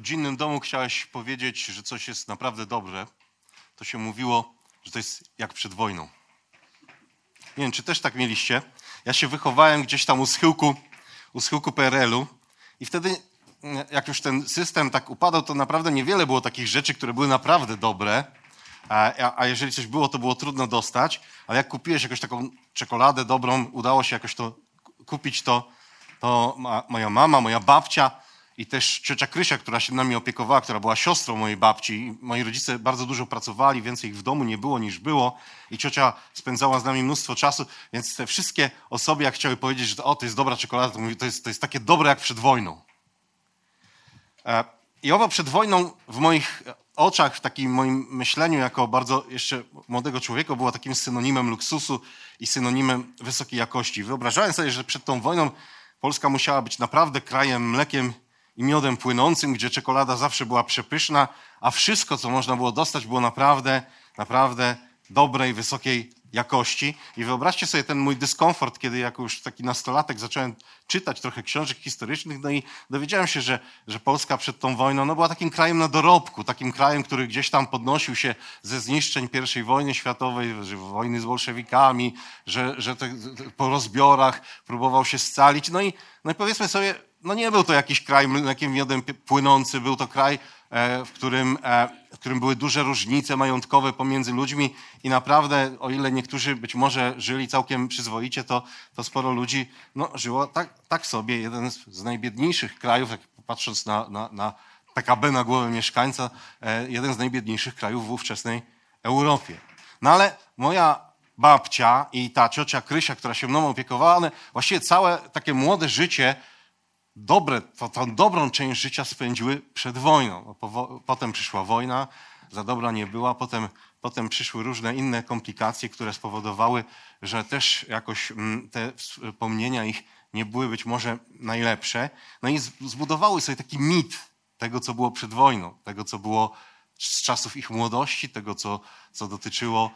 Rodzinnym domu chciałeś powiedzieć, że coś jest naprawdę dobre, to się mówiło, że to jest jak przed wojną. Nie wiem, czy też tak mieliście. Ja się wychowałem gdzieś tam u schyłku, u schyłku PRL-u i wtedy, jak już ten system tak upadał, to naprawdę niewiele było takich rzeczy, które były naprawdę dobre, a, a jeżeli coś było, to było trudno dostać, ale jak kupiłeś jakąś taką czekoladę dobrą, udało się jakoś to kupić, to, to ma, moja mama, moja babcia i też ciocia Krysia, która się nami opiekowała, która była siostrą mojej babci. Moi rodzice bardzo dużo pracowali, więcej ich w domu nie było niż było i ciocia spędzała z nami mnóstwo czasu, więc te wszystkie osoby, jak chciały powiedzieć, że o, to jest dobra czekolada, to mówię, to jest, to jest takie dobre jak przed wojną. E, I owo przed wojną w moich oczach, w takim moim myśleniu jako bardzo jeszcze młodego człowieka było takim synonimem luksusu i synonimem wysokiej jakości. Wyobrażałem sobie, że przed tą wojną Polska musiała być naprawdę krajem mlekiem i miodem płynącym, gdzie czekolada zawsze była przepyszna, a wszystko, co można było dostać, było naprawdę, naprawdę dobrej, wysokiej jakości. I wyobraźcie sobie ten mój dyskomfort, kiedy jako już taki nastolatek zacząłem czytać trochę książek historycznych, no i dowiedziałem się, że, że Polska przed tą wojną no była takim krajem na dorobku, takim krajem, który gdzieś tam podnosił się ze zniszczeń I wojny światowej, że wojny z bolszewikami, że, że te, po rozbiorach próbował się scalić. No i, no i powiedzmy sobie, no nie był to jakiś kraj mlekiem miodem płynący, był to kraj, e, w którym, e, w którym były duże różnice majątkowe pomiędzy ludźmi i naprawdę, o ile niektórzy być może żyli całkiem przyzwoicie, to, to sporo ludzi no, żyło tak, tak sobie. Jeden z, najbiedniejszych krajów, jak patrząc na, na, na PKB na głowę mieszkańca, e, jeden z najbiedniejszych krajów w ówczesnej Europie. No ale moja babcia i ta ciocia Krysia, która się mną opiekowała, one właściwie całe takie młode życie dobre, to, tą dobrą część życia spędziły przed wojną. No, po, potem przyszła wojna, za dobra nie była, potem, potem przyszły różne inne komplikacje, które spowodowały, że też jakoś mm, te wspomnienia ich nie były być może najlepsze. No i zbudowały sobie taki mit tego, co było przed wojną, tego, co było z czasów ich młodości, tego, co, co dotyczyło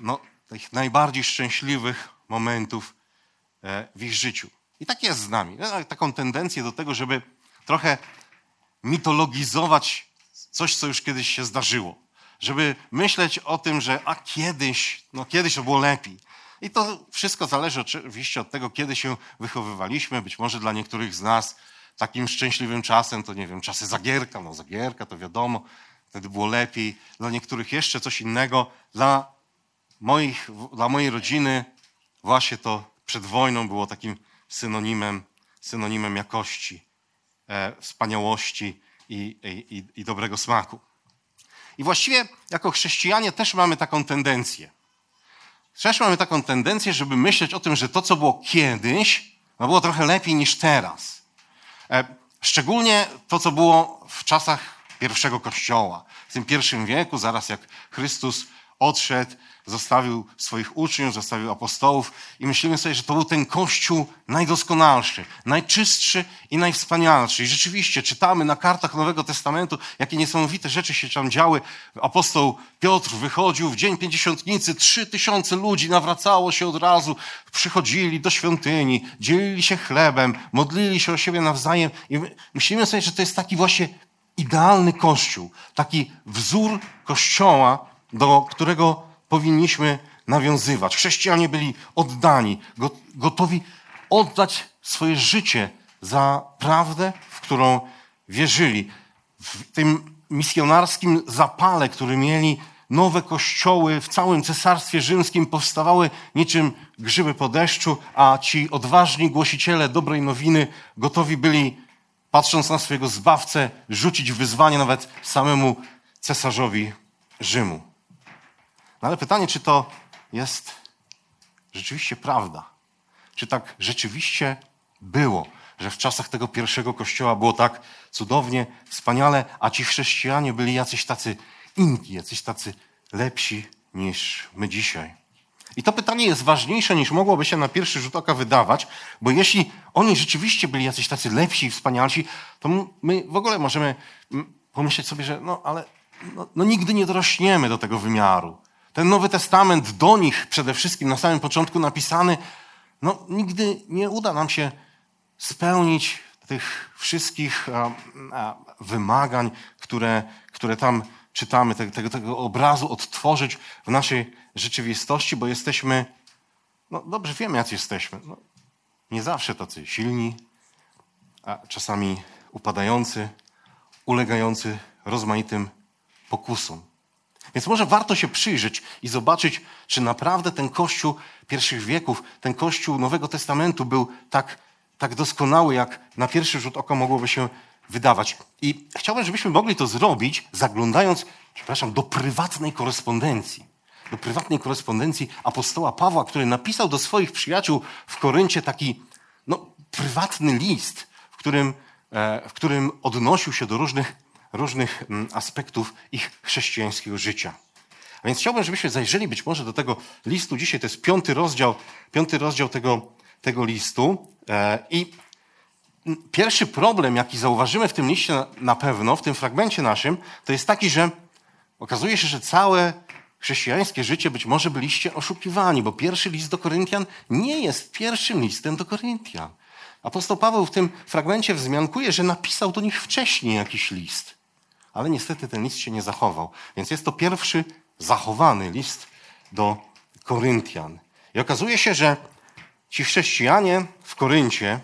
no, tych najbardziej szczęśliwych momentów e, w ich życiu. I tak jest z nami. Ja taką tendencję do tego, żeby trochę mitologizować coś, co już kiedyś się zdarzyło. Żeby myśleć o tym, że a kiedyś, no kiedyś to było lepiej. I to wszystko zależy oczywiście od tego, kiedy się wychowywaliśmy. Być może dla niektórych z nas takim szczęśliwym czasem to, nie wiem, czasy Zagierka. No Zagierka to wiadomo, wtedy było lepiej. Dla niektórych jeszcze coś innego. Dla, moich, dla mojej rodziny właśnie to przed wojną było takim synonimem, synonimem jakości, e, wspaniałości i, i, i dobrego smaku. I właściwie jako chrześcijanie też mamy taką tendencję. Też mamy taką tendencję, żeby myśleć o tym, że to, co było kiedyś, no było trochę lepiej niż teraz. E, szczególnie to, co było w czasach pierwszego kościoła. W tym pierwszym wieku, zaraz jak Chrystus odszedł, zostawił swoich uczniów, zostawił apostołów i myślimy sobie, że to był ten Kościół najdoskonalszy, najczystszy i najwspanialszy. I rzeczywiście czytamy na kartach Nowego Testamentu, jakie niesamowite rzeczy się tam działy. Apostoł Piotr wychodził w dzień pięćdziesiątnicy, trzy tysiące ludzi nawracało się od razu, przychodzili do świątyni, dzielili się chlebem, modlili się o siebie nawzajem i myślimy sobie, że to jest taki właśnie idealny Kościół, taki wzór Kościoła, do którego powinniśmy nawiązywać. Chrześcijanie byli oddani, gotowi oddać swoje życie za prawdę, w którą wierzyli. W tym misjonarskim zapale, który mieli, nowe kościoły w całym Cesarstwie Rzymskim powstawały niczym grzyby po deszczu, a ci odważni głosiciele dobrej nowiny gotowi byli, patrząc na swojego zbawcę, rzucić wyzwanie nawet samemu cesarzowi Rzymu. No ale pytanie, czy to jest rzeczywiście prawda? Czy tak rzeczywiście było, że w czasach tego pierwszego kościoła było tak cudownie, wspaniale, a ci chrześcijanie byli jacyś tacy inni, jacyś tacy lepsi niż my dzisiaj? I to pytanie jest ważniejsze niż mogłoby się na pierwszy rzut oka wydawać, bo jeśli oni rzeczywiście byli jacyś tacy lepsi i wspanialsi, to my w ogóle możemy pomyśleć sobie, że no ale no, no nigdy nie dorośniemy do tego wymiaru. Ten Nowy Testament do nich przede wszystkim na samym początku napisany, no nigdy nie uda nam się spełnić tych wszystkich a, a, wymagań, które, które tam czytamy, tego, tego, tego obrazu odtworzyć w naszej rzeczywistości, bo jesteśmy, no dobrze wiemy, jacy jesteśmy. No, nie zawsze tacy silni, a czasami upadający, ulegający rozmaitym pokusom. Więc może warto się przyjrzeć i zobaczyć, czy naprawdę ten Kościół pierwszych wieków, ten Kościół Nowego Testamentu był tak, tak doskonały, jak na pierwszy rzut oka mogłoby się wydawać. I chciałbym, żebyśmy mogli to zrobić, zaglądając, przepraszam, do prywatnej korespondencji. Do prywatnej korespondencji apostoła Pawła, który napisał do swoich przyjaciół w Koryncie taki no, prywatny list, w którym, e, w którym odnosił się do różnych, różnych mm, aspektów ich chrześcijańskiego życia. A więc chciałbym, żebyśmy zajrzeli być może do tego listu dzisiaj. To jest piąty rozdział, piąty rozdział tego, tego listu. E, I pierwszy problem, jaki zauważymy w tym liście na pewno, w tym fragmencie naszym, to jest taki, że okazuje się, że całe chrześcijańskie życie być może byliście oszukiwani, bo pierwszy list do Koryntian nie jest pierwszym listem do Koryntian. Apostoł Paweł w tym fragmencie wzmiankuje, że napisał do nich wcześniej jakiś list, ale niestety ten list się nie zachował. Więc jest to pierwszy zachowany list do Koryntian. I okazuje się, że ci chrześcijanie w Koryncie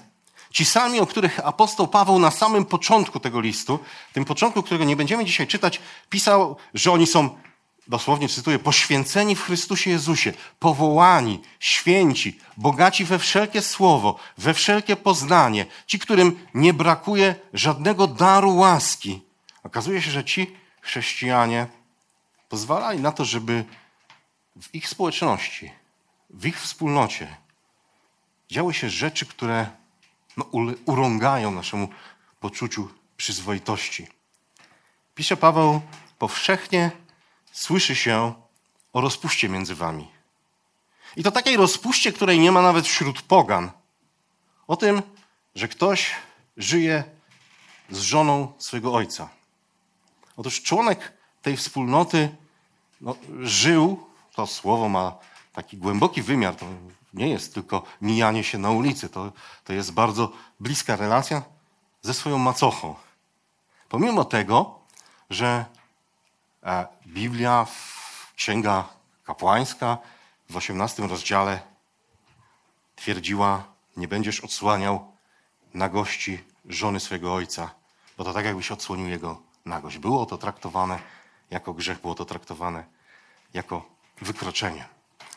Ci sami, o których apostoł Paweł na samym początku tego listu, tym początku, którego nie będziemy dzisiaj czytać, pisał, że oni są, dosłownie cytuję, poświęceni w Chrystusie Jezusie, powołani, święci, bogaci we wszelkie słowo, we wszelkie poznanie, ci, którym nie brakuje żadnego daru łaski. Okazuje się, że ci chrześcijanie pozwalali na to, żeby w ich społeczności, w ich wspólnocie działy się rzeczy, które no, urągają naszemu poczuciu przyzwoitości. Pisze Paweł, powszechnie słyszy się o rozpuście między wami. I to takiej rozpuście, której nie ma nawet wśród pogan. O tym, że ktoś żyje z żoną swojego ojca. Otóż członek tej wspólnoty no, żył, to słowo ma taki głęboki wymiar, to nie jest tylko mijanie się na ulicy, to, to jest bardzo bliska relacja ze swoją macochą. Pomimo tego, że e, Biblia, księga kapłańska w 18 rozdziale twierdziła, nie będziesz odsłaniał nagości żony swojego ojca, bo to tak jakbyś odsłonił jego nagość. Było to traktowane jako grzech, było to traktowane jako wykroczenie.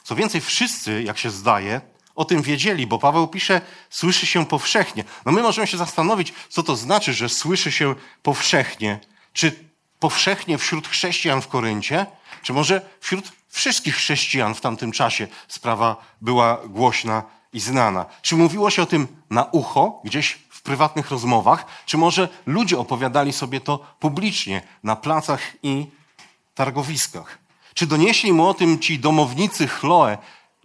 Co więcej, wszyscy, jak się zdaje, o tym wiedzieli, bo Paweł pisze, słyszy się powszechnie. No my możemy się zastanowić, co to znaczy, że słyszy się powszechnie. Czy powszechnie wśród chrześcijan w Koryncie, czy może wśród wszystkich chrześcijan w tamtym czasie sprawa była głośna i znana? Czy mówiło się o tym na ucho, gdzieś prywatnych rozmowach, czy może ludzie opowiadali sobie to publicznie na placach i targowiskach? Czy donieśli mu o tym ci domownicy Chloe,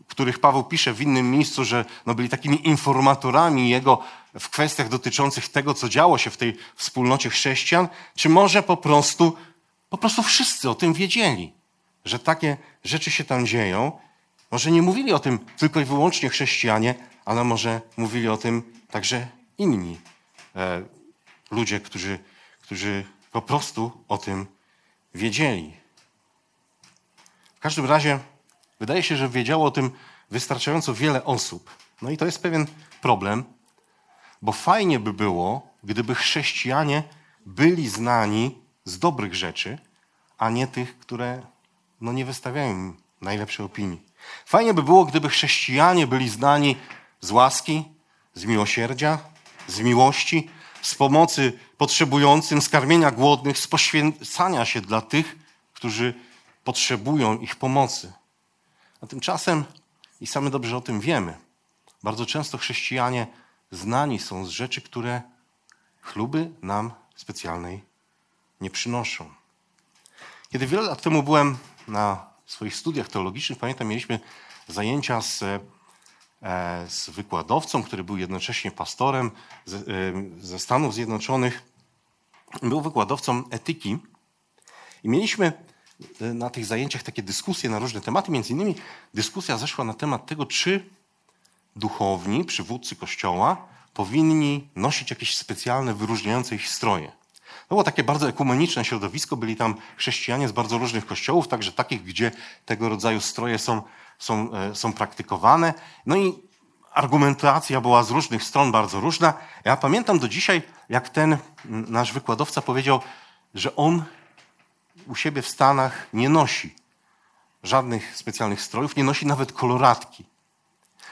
których Paweł pisze w innym miejscu, że no byli takimi informatorami jego w kwestiach dotyczących tego, co działo się w tej wspólnocie chrześcijan, czy może po prostu, po prostu wszyscy o tym wiedzieli, że takie rzeczy się tam dzieją. Może nie mówili o tym tylko i wyłącznie chrześcijanie, ale może mówili o tym także inni e, ludzie, którzy, którzy po prostu o tym wiedzieli. W każdym razie wydaje się, że wiedziało o tym wystarczająco wiele osób. No i to jest pewien problem, bo fajnie by było, gdyby chrześcijanie byli znani z dobrych rzeczy, a nie tych, które no, nie wystawiają najlepszej opinii. Fajnie by było, gdyby chrześcijanie byli znani z łaski, z miłosierdzia, z miłości, z pomocy potrzebującym, z karmienia głodnych, z poświęcania się dla tych, którzy potrzebują ich pomocy. A tymczasem, i sami dobrze o tym wiemy, bardzo często chrześcijanie znani są z rzeczy, które chluby nam specjalnej nie przynoszą. Kiedy wiele lat temu byłem na swoich studiach teologicznych, pamiętam, mieliśmy zajęcia z, e, z wykładowcą, który był jednocześnie pastorem ze, e, ze Stanów Zjednoczonych. Był wykładowcą etyki i mieliśmy e, na tych zajęciach takie dyskusje na różne tematy. Między innymi dyskusja zeszła na temat tego, czy duchowni, przywódcy kościoła powinni nosić jakieś specjalne, wyróżniające ich stroje. Było takie bardzo ekumeniczne środowisko, byli tam chrześcijanie z bardzo różnych kościołów, także takich, gdzie tego rodzaju stroje są, są, e, są praktykowane. No i argumentacja była z różnych stron bardzo różna. Ja pamiętam do dzisiaj, jak ten nasz wykładowca powiedział, że on u siebie w Stanach nie nosi żadnych specjalnych strojów, nie nosi nawet koloratki.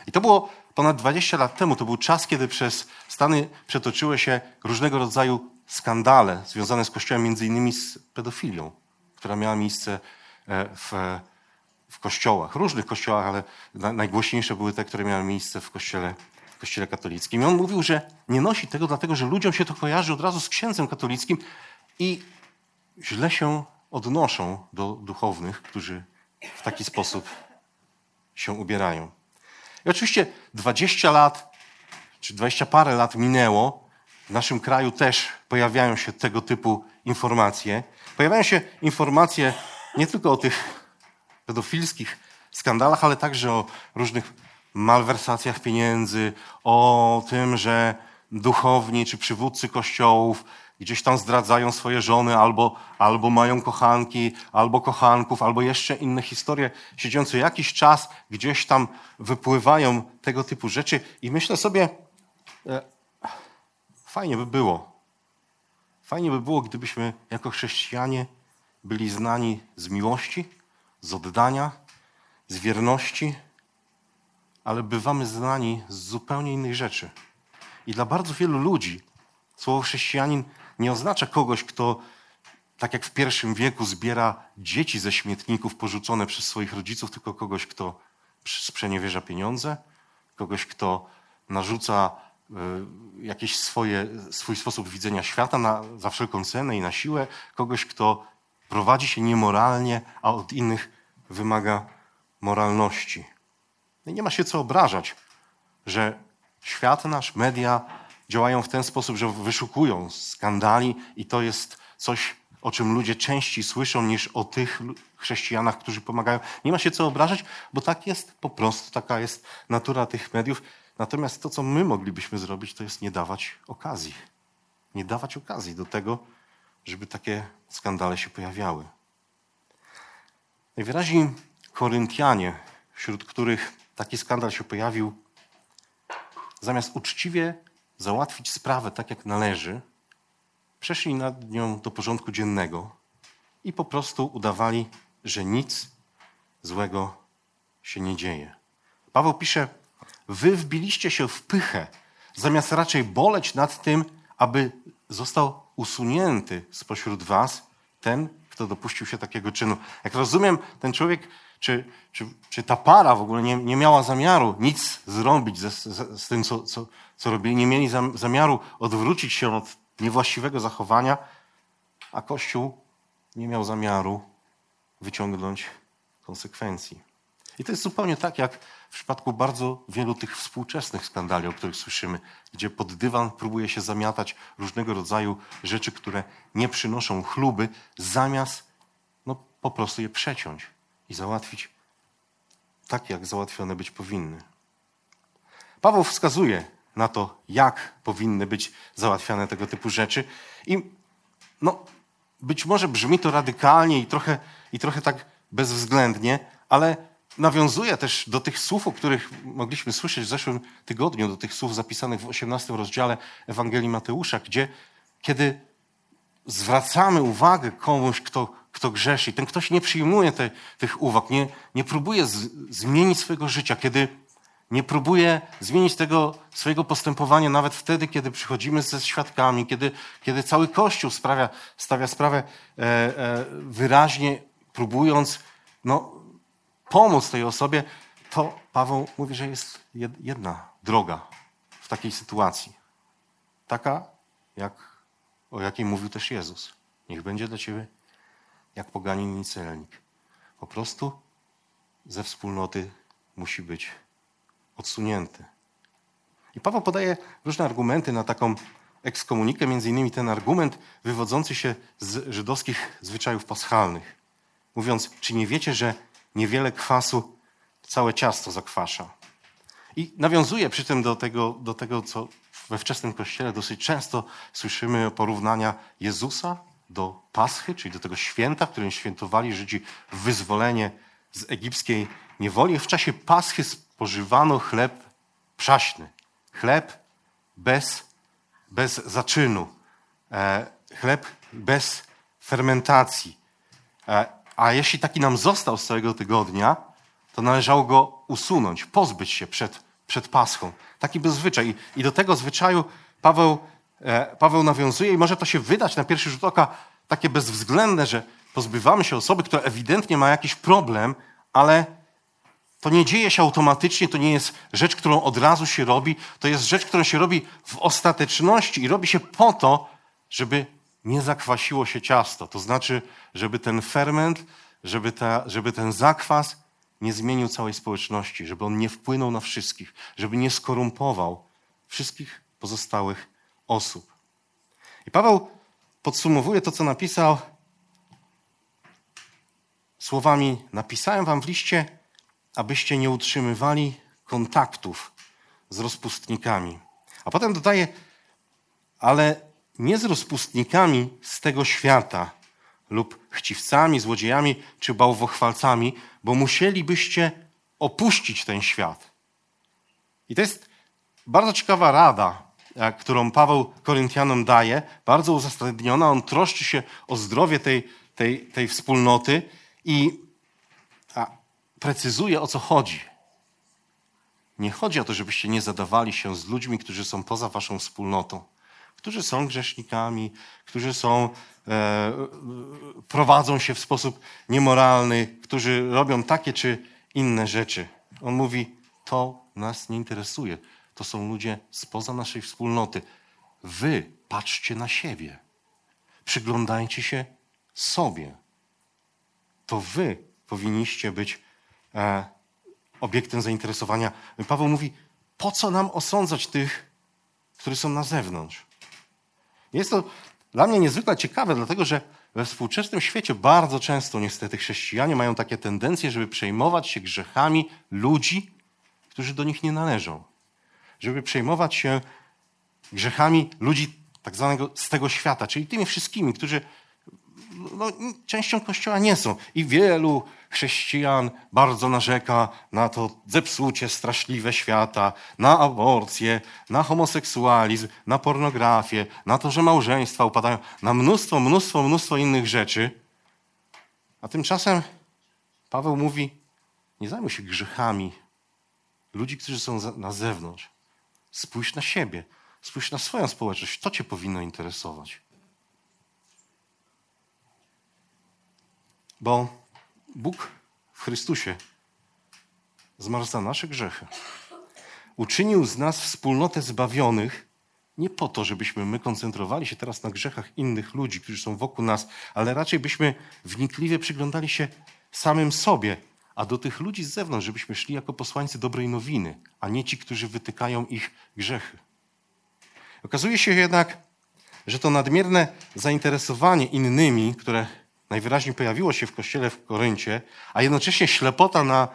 I to było ponad 20 lat temu. To był czas, kiedy przez Stany przetoczyły się różnego rodzaju skandale związane z Kościołem, między innymi z pedofilią, która miała miejsce e, w, w kościołach, różnych kościołach, ale najgłośniejsze były te, które miały miejsce w kościele, w kościele katolickim. I on mówił, że nie nosi tego, dlatego że ludziom się to kojarzy od razu z księdzem katolickim i źle się odnoszą do duchownych, którzy w taki sposób się ubierają. I oczywiście 20 lat, czy 20 parę lat minęło, w naszym kraju też pojawiają się tego typu informacje. Pojawiają się informacje nie tylko o tych pedofilskich skandalach, ale także o różnych malwersacjach pieniędzy, o tym, że duchowni czy przywódcy kościołów gdzieś tam zdradzają swoje żony, albo, albo mają kochanki, albo kochanków, albo jeszcze inne historie, siedzące jakiś czas gdzieś tam wypływają tego typu rzeczy. I myślę sobie, e, fajnie by było. Fajnie by było, gdybyśmy jako chrześcijanie byli znani z miłości, z oddania, z wierności, ale bywamy znani z zupełnie innych rzeczy. I dla bardzo wielu ludzi słowo chrześcijanin nie oznacza kogoś, kto tak jak w pierwszym wieku zbiera dzieci ze śmietników porzucone przez swoich rodziców, tylko kogoś, kto sprzeniewierza pieniądze, kogoś, kto narzuca jakiś swoje, swój sposób widzenia świata na, za wszelką cenę i na siłę, kogoś, kto prowadzi się niemoralnie, a od innych wymaga moralności. I nie ma się co obrażać, że świat nasz, media działają w ten sposób, że wyszukują skandali i to jest coś, o czym ludzie częściej słyszą niż o tych chrześcijanach, którzy pomagają. Nie ma się co obrażać, bo tak jest po prostu, taka jest natura tych mediów. Natomiast to, co my moglibyśmy zrobić, to jest nie dawać okazji. Nie dawać okazji do tego, żeby takie skandale się pojawiały. Najwyraźniej Koryntianie, wśród których taki skandal się pojawił, zamiast uczciwie załatwić sprawę tak, jak należy, przeszli nad nią do porządku dziennego i po prostu udawali, że nic złego się nie dzieje. Paweł pisze: Wy wbiliście się w pychę, zamiast raczej boleć nad tym, aby został usunięty spośród Was ten, kto dopuścił się takiego czynu. Jak rozumiem, ten człowiek czy, czy, czy ta para w ogóle nie, nie miała zamiaru nic zrobić z, z, z tym, co, co, co robili. Nie mieli zamiaru odwrócić się od niewłaściwego zachowania, a Kościół nie miał zamiaru wyciągnąć konsekwencji. I to jest zupełnie tak, jak w przypadku bardzo wielu tych współczesnych skandali, o których słyszymy, gdzie pod dywan próbuje się zamiatać różnego rodzaju rzeczy, które nie przynoszą chluby, zamiast no, po prostu je przeciąć i załatwić tak, jak załatwione być powinny. Paweł wskazuje na to, jak powinny być załatwiane tego typu rzeczy i no, być może brzmi to radykalnie i trochę, i trochę tak bezwzględnie, ale nawiązuje też do tych słów, o których mogliśmy słyszeć w zeszłym tygodniu, do tych słów zapisanych w 18 rozdziale Ewangelii Mateusza, gdzie kiedy zwracamy uwagę komuś, kto kto grzeszy. Ten ktoś nie przyjmuje te, tych uwag, nie, nie próbuje z, zmienić swojego życia, kiedy nie próbuje zmienić tego swojego postępowania nawet wtedy, kiedy przychodzimy ze świadkami, kiedy, kiedy cały Kościół sprawia, stawia sprawę e, e, wyraźnie, próbując no, pomóc tej osobie, to Paweł mówi, że jest jedna droga w takiej sytuacji. Taka, jak, o jakiej mówił też Jezus. Niech będzie dla ciebie jak poganin i celnik. Po prostu ze wspólnoty musi być odsunięty. I Paweł podaje różne argumenty na taką ekskomunikę, między innymi ten argument wywodzący się z żydowskich zwyczajów paschalnych. Mówiąc, czy nie wiecie, że niewiele kwasu całe ciasto zakwasza? I nawiązuje przy tym do tego, do tego, co we wczesnym kościele dosyć często słyszymy porównania Jezusa do Paschy, czyli do tego święta, w którym świętowali Żydzi wyzwolenie z egipskiej niewoli. W czasie Paschy spożywano chleb przaśny. Chleb bez, bez zaczynu. E, chleb bez fermentacji. A jeśli taki nam został z całego tygodnia, to należało go usunąć, pozbyć się przed, przed Paschą. Taki był zwyczaj. I, i do tego zwyczaju Paweł, e, Paweł nawiązuje i może to się wydać na pierwszy rzut oka takie bezwzględne, że pozbywamy się osoby, która ewidentnie ma jakiś problem, ale to nie dzieje się automatycznie, to nie jest rzecz, którą od razu się robi, to jest rzecz, którą się robi w ostateczności i robi się po to, żeby nie zakwasiło się ciasto. To znaczy, żeby ten ferment, żeby, ta, żeby ten zakwas nie zmienił całej społeczności, żeby on nie wpłynął na wszystkich, żeby nie skorumpował wszystkich pozostałych osób. I Paweł podsumowuje to, co napisał słowami: Napisałem wam w liście, abyście nie utrzymywali kontaktów z rozpustnikami. A potem dodaje: Ale nie z rozpustnikami z tego świata lub chciwcami, złodziejami czy bałwochwalcami, bo musielibyście opuścić ten świat. I to jest bardzo ciekawa rada, e, którą Paweł Koryntianom daje, bardzo uzasadniona. On troszczy się o zdrowie tej, tej, tej wspólnoty i precyzuje, o co chodzi. Nie chodzi o to, żebyście nie zadawali się z ludźmi, którzy są poza waszą wspólnotą, którzy są grzesznikami, którzy są, e, prowadzą się w sposób niemoralny, którzy robią takie czy inne rzeczy. On mówi: To nas nie interesuje. To są ludzie spoza naszej wspólnoty. Wy patrzcie na siebie. Przyglądajcie się sobie. To wy powinniście być e, obiektem zainteresowania. Paweł mówi, po co nam osądzać tych, którzy są na zewnątrz? Jest to dla mnie niezwykle ciekawe, dlatego że we współczesnym świecie bardzo często niestety chrześcijanie mają takie tendencje, żeby przejmować się grzechami ludzi, którzy do nich nie należą. Żeby przejmować się grzechami ludzi tak zwanego z tego świata, czyli tymi wszystkimi, którzy no, częścią Kościoła nie są. I wielu chrześcijan bardzo narzeka na to zepsucie straszliwe świata, na aborcję, na homoseksualizm, na pornografię, na to, że małżeństwa upadają, na mnóstwo, mnóstwo, mnóstwo innych rzeczy. A tymczasem Paweł mówi, nie zajmuj się grzechami ludzi, którzy są na zewnątrz. Spójrz na siebie, spójrz na swoją społeczność. To cię powinno interesować. Bo Bóg w Chrystusie zmarł za nasze grzechy. Uczynił z nas wspólnotę zbawionych nie po to, żebyśmy my koncentrowali się teraz na grzechach innych ludzi, którzy są wokół nas, ale raczej byśmy wnikliwie przyglądali się samym sobie, a do tych ludzi z zewnątrz, żebyśmy szli jako posłańcy dobrej nowiny, a nie ci, którzy wytykają ich grzechy. Okazuje się jednak, że to nadmierne zainteresowanie innymi, które najwyraźniej pojawiło się w kościele w Koryncie, a jednocześnie ślepota na,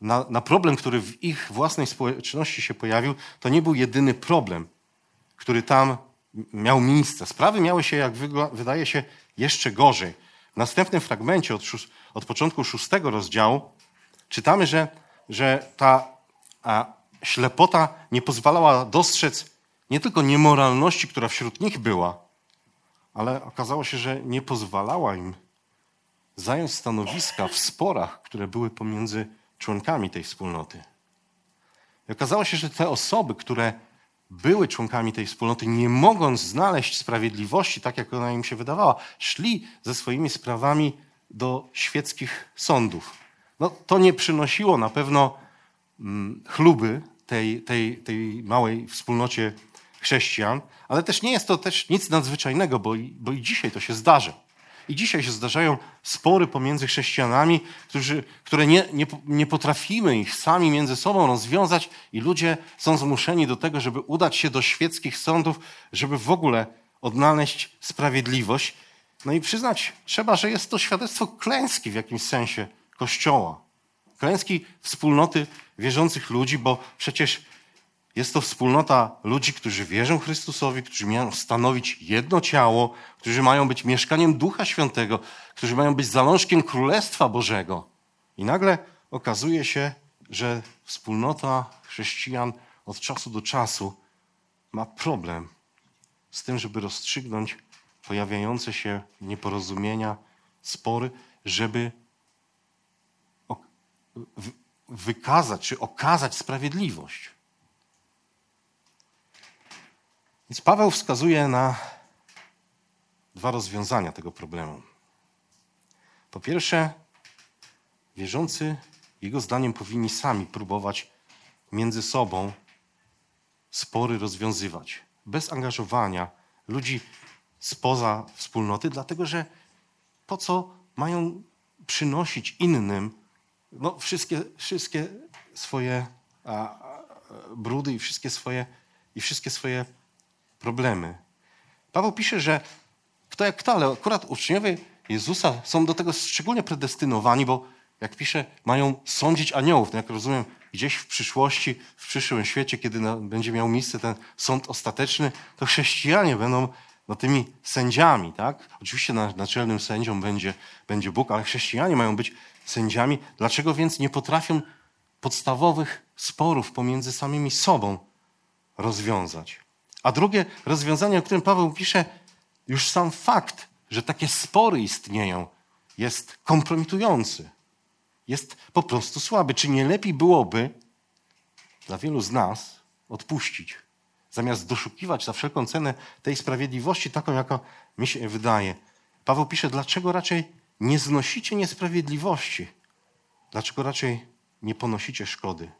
na, na problem, który w ich własnej społeczności się pojawił, to nie był jedyny problem, który tam miał miejsce. Sprawy miały się, jak wydaje się, jeszcze gorzej. W następnym fragmencie od, od początku szóstego rozdziału czytamy, że, że ta a, ślepota nie pozwalała dostrzec nie tylko niemoralności, która wśród nich była, ale okazało się, że nie pozwalała im zająć stanowiska w sporach, które były pomiędzy członkami tej wspólnoty. I okazało się, że te osoby, które były członkami tej wspólnoty, nie mogąc znaleźć sprawiedliwości, tak jak ona im się wydawała, szli ze swoimi sprawami do świeckich sądów. No, to nie przynosiło na pewno mm, chluby tej, tej, tej małej wspólnocie chrześcijan, ale też nie jest to też nic nadzwyczajnego, bo i, bo i dzisiaj to się zdarza. I dzisiaj się zdarzają spory pomiędzy chrześcijanami, którzy, które nie, nie, nie potrafimy ich sami między sobą rozwiązać, i ludzie są zmuszeni do tego, żeby udać się do świeckich sądów, żeby w ogóle odnaleźć sprawiedliwość. No i przyznać trzeba, że jest to świadectwo klęski w jakimś sensie Kościoła. Klęski wspólnoty wierzących ludzi, bo przecież jest to wspólnota ludzi, którzy wierzą Chrystusowi, którzy mają stanowić jedno ciało, którzy mają być mieszkaniem Ducha Świętego, którzy mają być zalążkiem Królestwa Bożego. I nagle okazuje się, że wspólnota chrześcijan od czasu do czasu ma problem z tym, żeby rozstrzygnąć pojawiające się nieporozumienia, spory, żeby wykazać czy okazać sprawiedliwość. Więc Paweł wskazuje na dwa rozwiązania tego problemu. Po pierwsze, wierzący, jego zdaniem, powinni sami próbować między sobą spory rozwiązywać, bez angażowania ludzi spoza wspólnoty, dlatego że po co mają przynosić innym no, wszystkie, wszystkie swoje a, a, brudy i wszystkie swoje, i wszystkie swoje problemy. Paweł pisze, że kto jak kto, ale akurat uczniowie Jezusa są do tego szczególnie predestynowani, bo jak pisze, mają sądzić aniołów. No jak rozumiem, gdzieś w przyszłości, w przyszłym świecie, kiedy będzie miał miejsce ten sąd ostateczny, to chrześcijanie będą no, tymi sędziami. Tak? Oczywiście naczelnym sędzią będzie, będzie Bóg, ale chrześcijanie mają być sędziami. Dlaczego więc nie potrafią podstawowych sporów pomiędzy samymi sobą rozwiązać? A drugie rozwiązanie, o którym Paweł pisze, już sam fakt, że takie spory istnieją, jest kompromitujący. Jest po prostu słaby. Czy nie lepiej byłoby dla wielu z nas odpuścić, zamiast doszukiwać za wszelką cenę tej sprawiedliwości, taką, jaka mi się wydaje? Paweł pisze, dlaczego raczej nie znosicie niesprawiedliwości? Dlaczego raczej nie ponosicie szkody?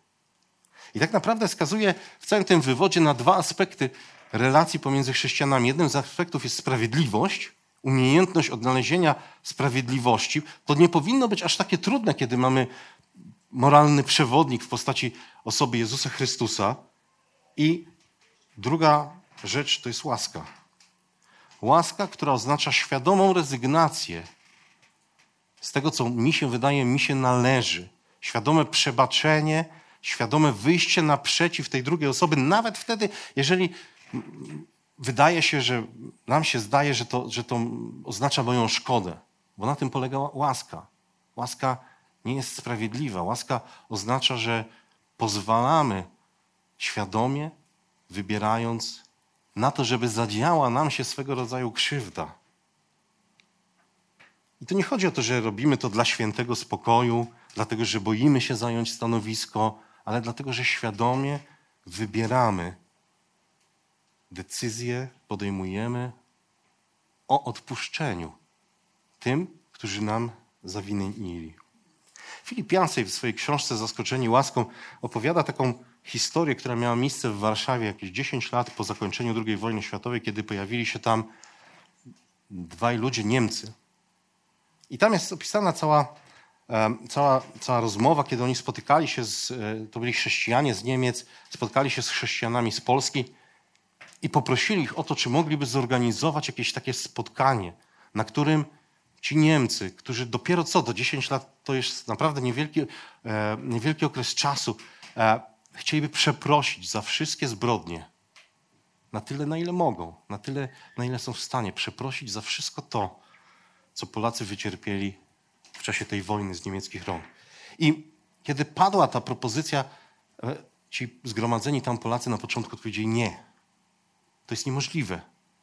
I tak naprawdę wskazuje w całym tym wywodzie na dwa aspekty relacji pomiędzy chrześcijanami. Jednym z aspektów jest sprawiedliwość, umiejętność odnalezienia sprawiedliwości. To nie powinno być aż takie trudne, kiedy mamy moralny przewodnik w postaci osoby Jezusa Chrystusa. I druga rzecz to jest łaska. Łaska, która oznacza świadomą rezygnację z tego, co mi się wydaje, mi się należy. Świadome przebaczenie, świadome wyjście naprzeciw tej drugiej osoby, nawet wtedy, jeżeli wydaje się, że nam się zdaje, że to, że to oznacza moją szkodę, bo na tym polega łaska. Łaska nie jest sprawiedliwa. Łaska oznacza, że pozwalamy świadomie, wybierając na to, żeby zadziała nam się swego rodzaju krzywda. I to nie chodzi o to, że robimy to dla świętego spokoju, dlatego że boimy się zająć stanowisko, ale dlatego, że świadomie wybieramy decyzje, podejmujemy o odpuszczeniu tym, którzy nam zawinili. Filip Jansej w swojej książce Zaskoczeni łaską opowiada taką historię, która miała miejsce w Warszawie jakieś 10 lat po zakończeniu II wojny światowej, kiedy pojawili się tam dwaj ludzie, Niemcy, i tam jest opisana cała, cała, cała rozmowa, kiedy oni spotykali się, z, e, to byli chrześcijanie z Niemiec, spotkali się z chrześcijanami z Polski i poprosili ich o to, czy mogliby zorganizować jakieś takie spotkanie, na którym ci Niemcy, którzy dopiero co, do 10 lat to jest naprawdę niewielki, e, niewielki okres czasu, e, chcieliby przeprosić za wszystkie zbrodnie, na tyle, na ile mogą, na tyle, na ile są w stanie, przeprosić za wszystko to, co Polacy wycierpieli w czasie tej wojny z niemieckich rąk. I kiedy padła ta propozycja, e, ci zgromadzeni tam Polacy na początku odpowiedzieli nie. To jest niemożliwe.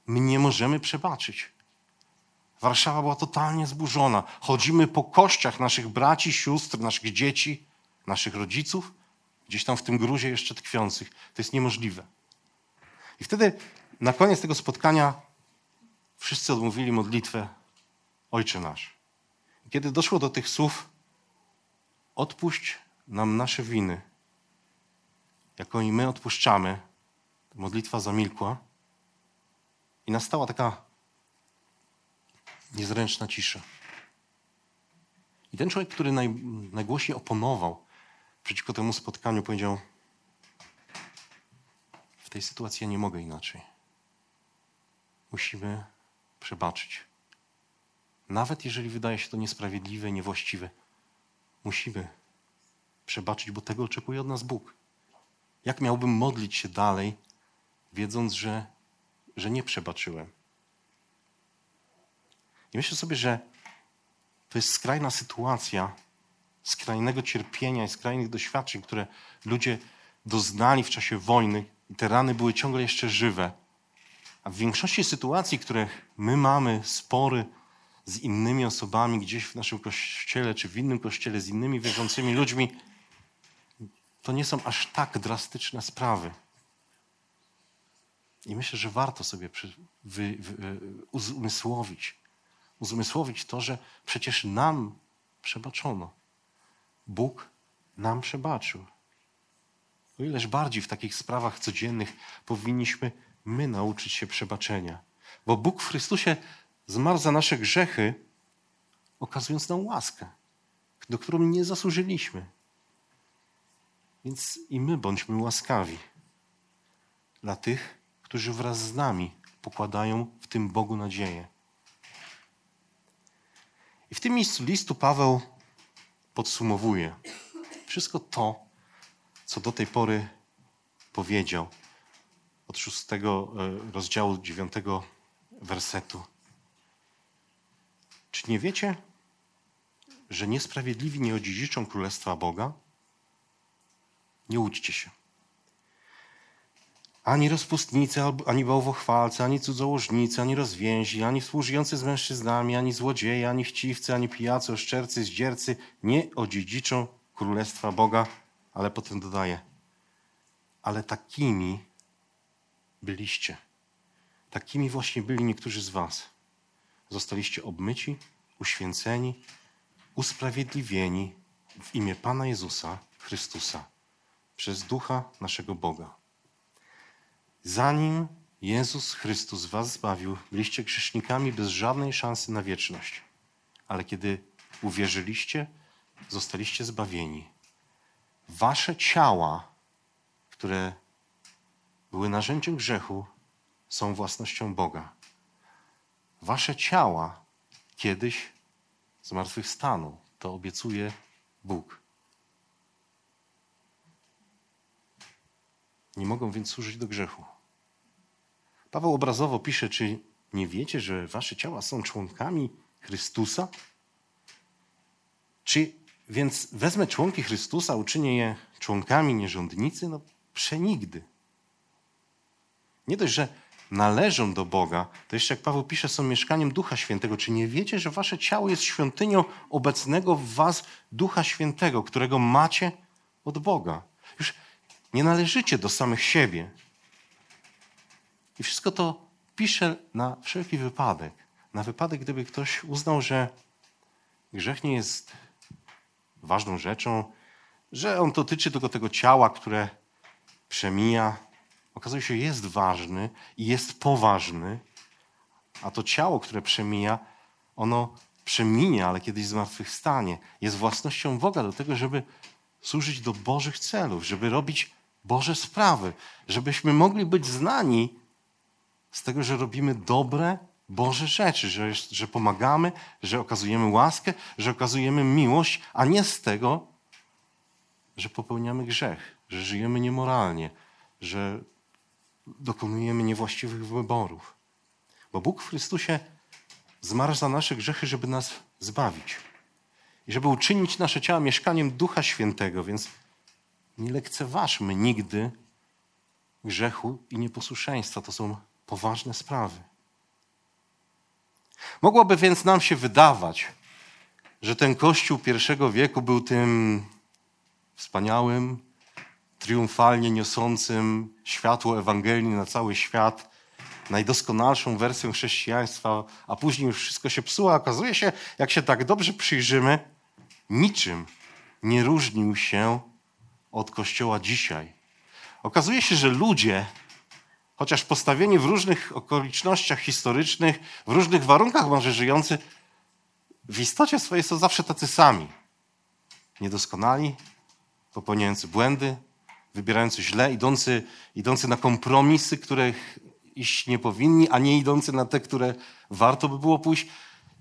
My nie możemy przebaczyć. Warszawa była totalnie zburzona. Chodzimy po kościach naszych braci, sióstr, naszych dzieci, naszych rodziców, gdzieś tam w tym gruzie jeszcze tkwiących. To jest niemożliwe. I wtedy na koniec tego spotkania wszyscy odmówili modlitwę Ojcze nasz. Kiedy doszło do tych słów, odpuść nam nasze winy. jako i my odpuszczamy, modlitwa zamilkła i nastała taka niezręczna cisza. I ten człowiek, który naj, najgłośniej oponował przeciwko temu spotkaniu, powiedział: W tej sytuacji ja nie mogę inaczej. Musimy przebaczyć. Nawet jeżeli wydaje się to niesprawiedliwe, niewłaściwe, musimy przebaczyć, bo tego oczekuje od nas Bóg. Jak miałbym modlić się dalej, wiedząc, że, że nie przebaczyłem? I myślę sobie, że to jest skrajna sytuacja skrajnego cierpienia i skrajnych doświadczeń, które ludzie doznali w czasie wojny i te rany były ciągle jeszcze żywe. A w większości sytuacji, które my mamy, spory z innymi osobami gdzieś w naszym kościele czy w innym kościele z innymi wierzącymi ludźmi, to nie są aż tak drastyczne sprawy. I myślę, że warto sobie wy, wy, uzmysłowić, uzmysłowić to, że przecież nam przebaczono. Bóg nam przebaczył. O ileż bardziej w takich sprawach codziennych powinniśmy my nauczyć się przebaczenia. Bo Bóg w Chrystusie zmarł za nasze grzechy, okazując nam łaskę, do którą nie zasłużyliśmy. Więc i my bądźmy łaskawi dla tych, którzy wraz z nami pokładają w tym Bogu nadzieję. I w tym miejscu listu Paweł podsumowuje wszystko to, co do tej pory powiedział od szóstego e, rozdziału dziewiątego wersetu. Czy nie wiecie, że niesprawiedliwi nie odziedziczą Królestwa Boga? Nie łudźcie się. Ani rozpustnicy, ani bałwochwalcy, ani cudzołożnicy, ani rozwięzi, ani współżyjący z mężczyznami, ani złodzieje, ani chciwcy, ani pijacy, oszczercy, zdziercy nie odziedziczą Królestwa Boga, ale potem dodaje, ale takimi byliście. Takimi właśnie byli niektórzy z was. Zostaliście obmyci, uświęceni, usprawiedliwieni w imię Pana Jezusa Chrystusa przez Ducha naszego Boga. Zanim Jezus Chrystus was zbawił, byliście grzesznikami bez żadnej szansy na wieczność. Ale kiedy uwierzyliście, zostaliście zbawieni. Wasze ciała, które były narzędziem grzechu, są własnością Boga. Wasze ciała kiedyś zmartwychwstaną. To obiecuje Bóg. Nie mogą więc służyć do grzechu. Paweł obrazowo pisze, czy nie wiecie, że wasze ciała są członkami Chrystusa? Czy więc wezmę członki Chrystusa, uczynię je członkami nierządnicy? No przenigdy. Nie dość, że należą do Boga, to jeszcze jak Paweł pisze, są mieszkaniem Ducha Świętego. Czy nie wiecie, że wasze ciało jest świątynią obecnego w was Ducha Świętego, którego macie od Boga? Już nie należycie do samych siebie. Wszystko to pisze na wszelki wypadek. Na wypadek, gdyby ktoś uznał, że grzech nie jest ważną rzeczą, że on dotyczy tylko tego ciała, które przemija. Okazuje się, jest ważny i jest poważny, a to ciało, które przemija, ono przeminie, ale kiedyś zmartwychwstanie. Jest własnością Boga do tego, żeby służyć do Bożych celów, żeby robić Boże sprawy, żebyśmy mogli być znani z tego, że robimy dobre, Boże rzeczy, że, że pomagamy, że okazujemy łaskę, że okazujemy miłość, a nie z tego, że popełniamy grzech, że żyjemy niemoralnie, że dokonujemy niewłaściwych wyborów. Bo Bóg w Chrystusie zmarł za nasze grzechy, żeby nas zbawić i żeby uczynić nasze ciała mieszkaniem Ducha Świętego, więc nie lekceważmy nigdy grzechu i nieposłuszeństwa. To są poważne sprawy. Mogłoby więc nam się wydawać, że ten Kościół pierwszego wieku był tym wspaniałym, triumfalnie niosącym światło Ewangelii na cały świat, najdoskonalszą wersją chrześcijaństwa, a później już wszystko się psuło. Okazuje się, jak się tak dobrze przyjrzymy, niczym nie różnił się od Kościoła dzisiaj. Okazuje się, że ludzie, chociaż postawieni w różnych okolicznościach historycznych, w różnych warunkach może żyjący, w istocie swojej są zawsze tacy sami. Niedoskonali, popełniający błędy, wybierający źle, idący, idący na kompromisy, których iść nie powinni, a nie idący na te, które warto by było pójść,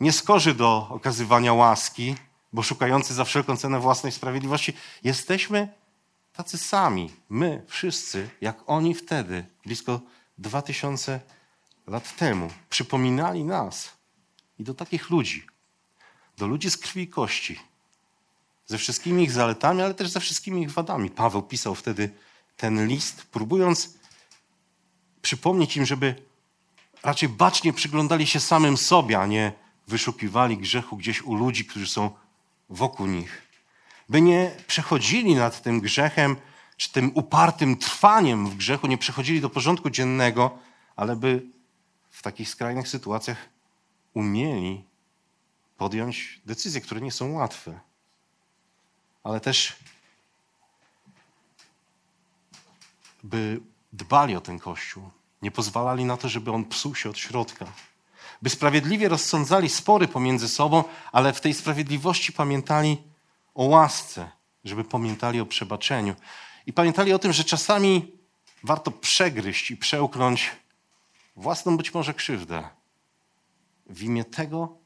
nieskorzy do okazywania łaski, bo szukający za wszelką cenę własnej sprawiedliwości. Jesteśmy tacy sami, my wszyscy, jak oni wtedy, blisko dwa tysiące lat temu. Przypominali nas i do takich ludzi, do ludzi z krwi i kości, ze wszystkimi ich zaletami, ale też ze wszystkimi ich wadami. Paweł pisał wtedy ten list, próbując przypomnieć im, żeby raczej bacznie przyglądali się samym sobie, a nie wyszukiwali grzechu gdzieś u ludzi, którzy są wokół nich. By nie przechodzili nad tym grzechem, czy tym upartym trwaniem w grzechu, nie przechodzili do porządku dziennego, ale by w takich skrajnych sytuacjach umieli podjąć decyzje, które nie są łatwe. Ale też by dbali o ten Kościół, nie pozwalali na to, żeby on psuł się od środka. By sprawiedliwie rozsądzali spory pomiędzy sobą, ale w tej sprawiedliwości pamiętali o łasce, żeby pamiętali o przebaczeniu. I pamiętali o tym, że czasami warto przegryźć i przełknąć własną być może krzywdę w imię tego,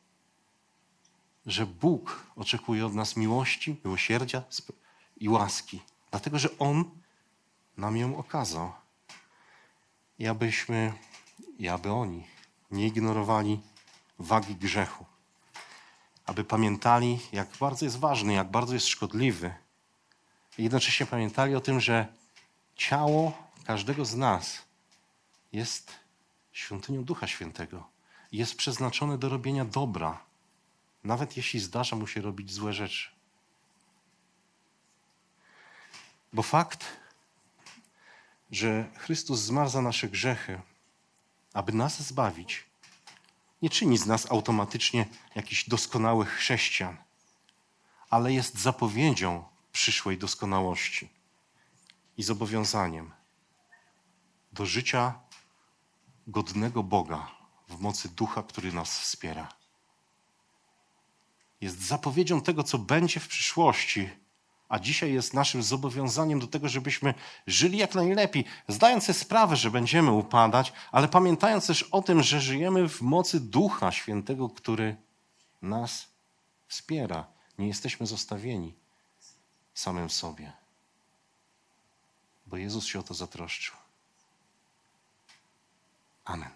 że Bóg oczekuje od nas miłości, miłosierdzia i łaski, dlatego że On nam ją okazał. I abyśmy, i aby oni nie ignorowali wagi grzechu. Aby pamiętali, jak bardzo jest ważny, jak bardzo jest szkodliwy. I jednocześnie pamiętali o tym, że ciało każdego z nas jest świątynią Ducha Świętego. Jest przeznaczone do robienia dobra, nawet jeśli zdarza mu się robić złe rzeczy. Bo fakt, że Chrystus zmarł za nasze grzechy, aby nas zbawić, nie czyni z nas automatycznie jakichś doskonałych chrześcijan, ale jest zapowiedzią przyszłej doskonałości i zobowiązaniem do życia godnego Boga w mocy ducha, który nas wspiera. Jest zapowiedzią tego, co będzie w przyszłości a dzisiaj jest naszym zobowiązaniem do tego, żebyśmy żyli jak najlepiej, zdając sobie sprawę, że będziemy upadać, ale pamiętając też o tym, że żyjemy w mocy Ducha Świętego, który nas wspiera. Nie jesteśmy zostawieni samym sobie, bo Jezus się o to zatroszczył. Amen.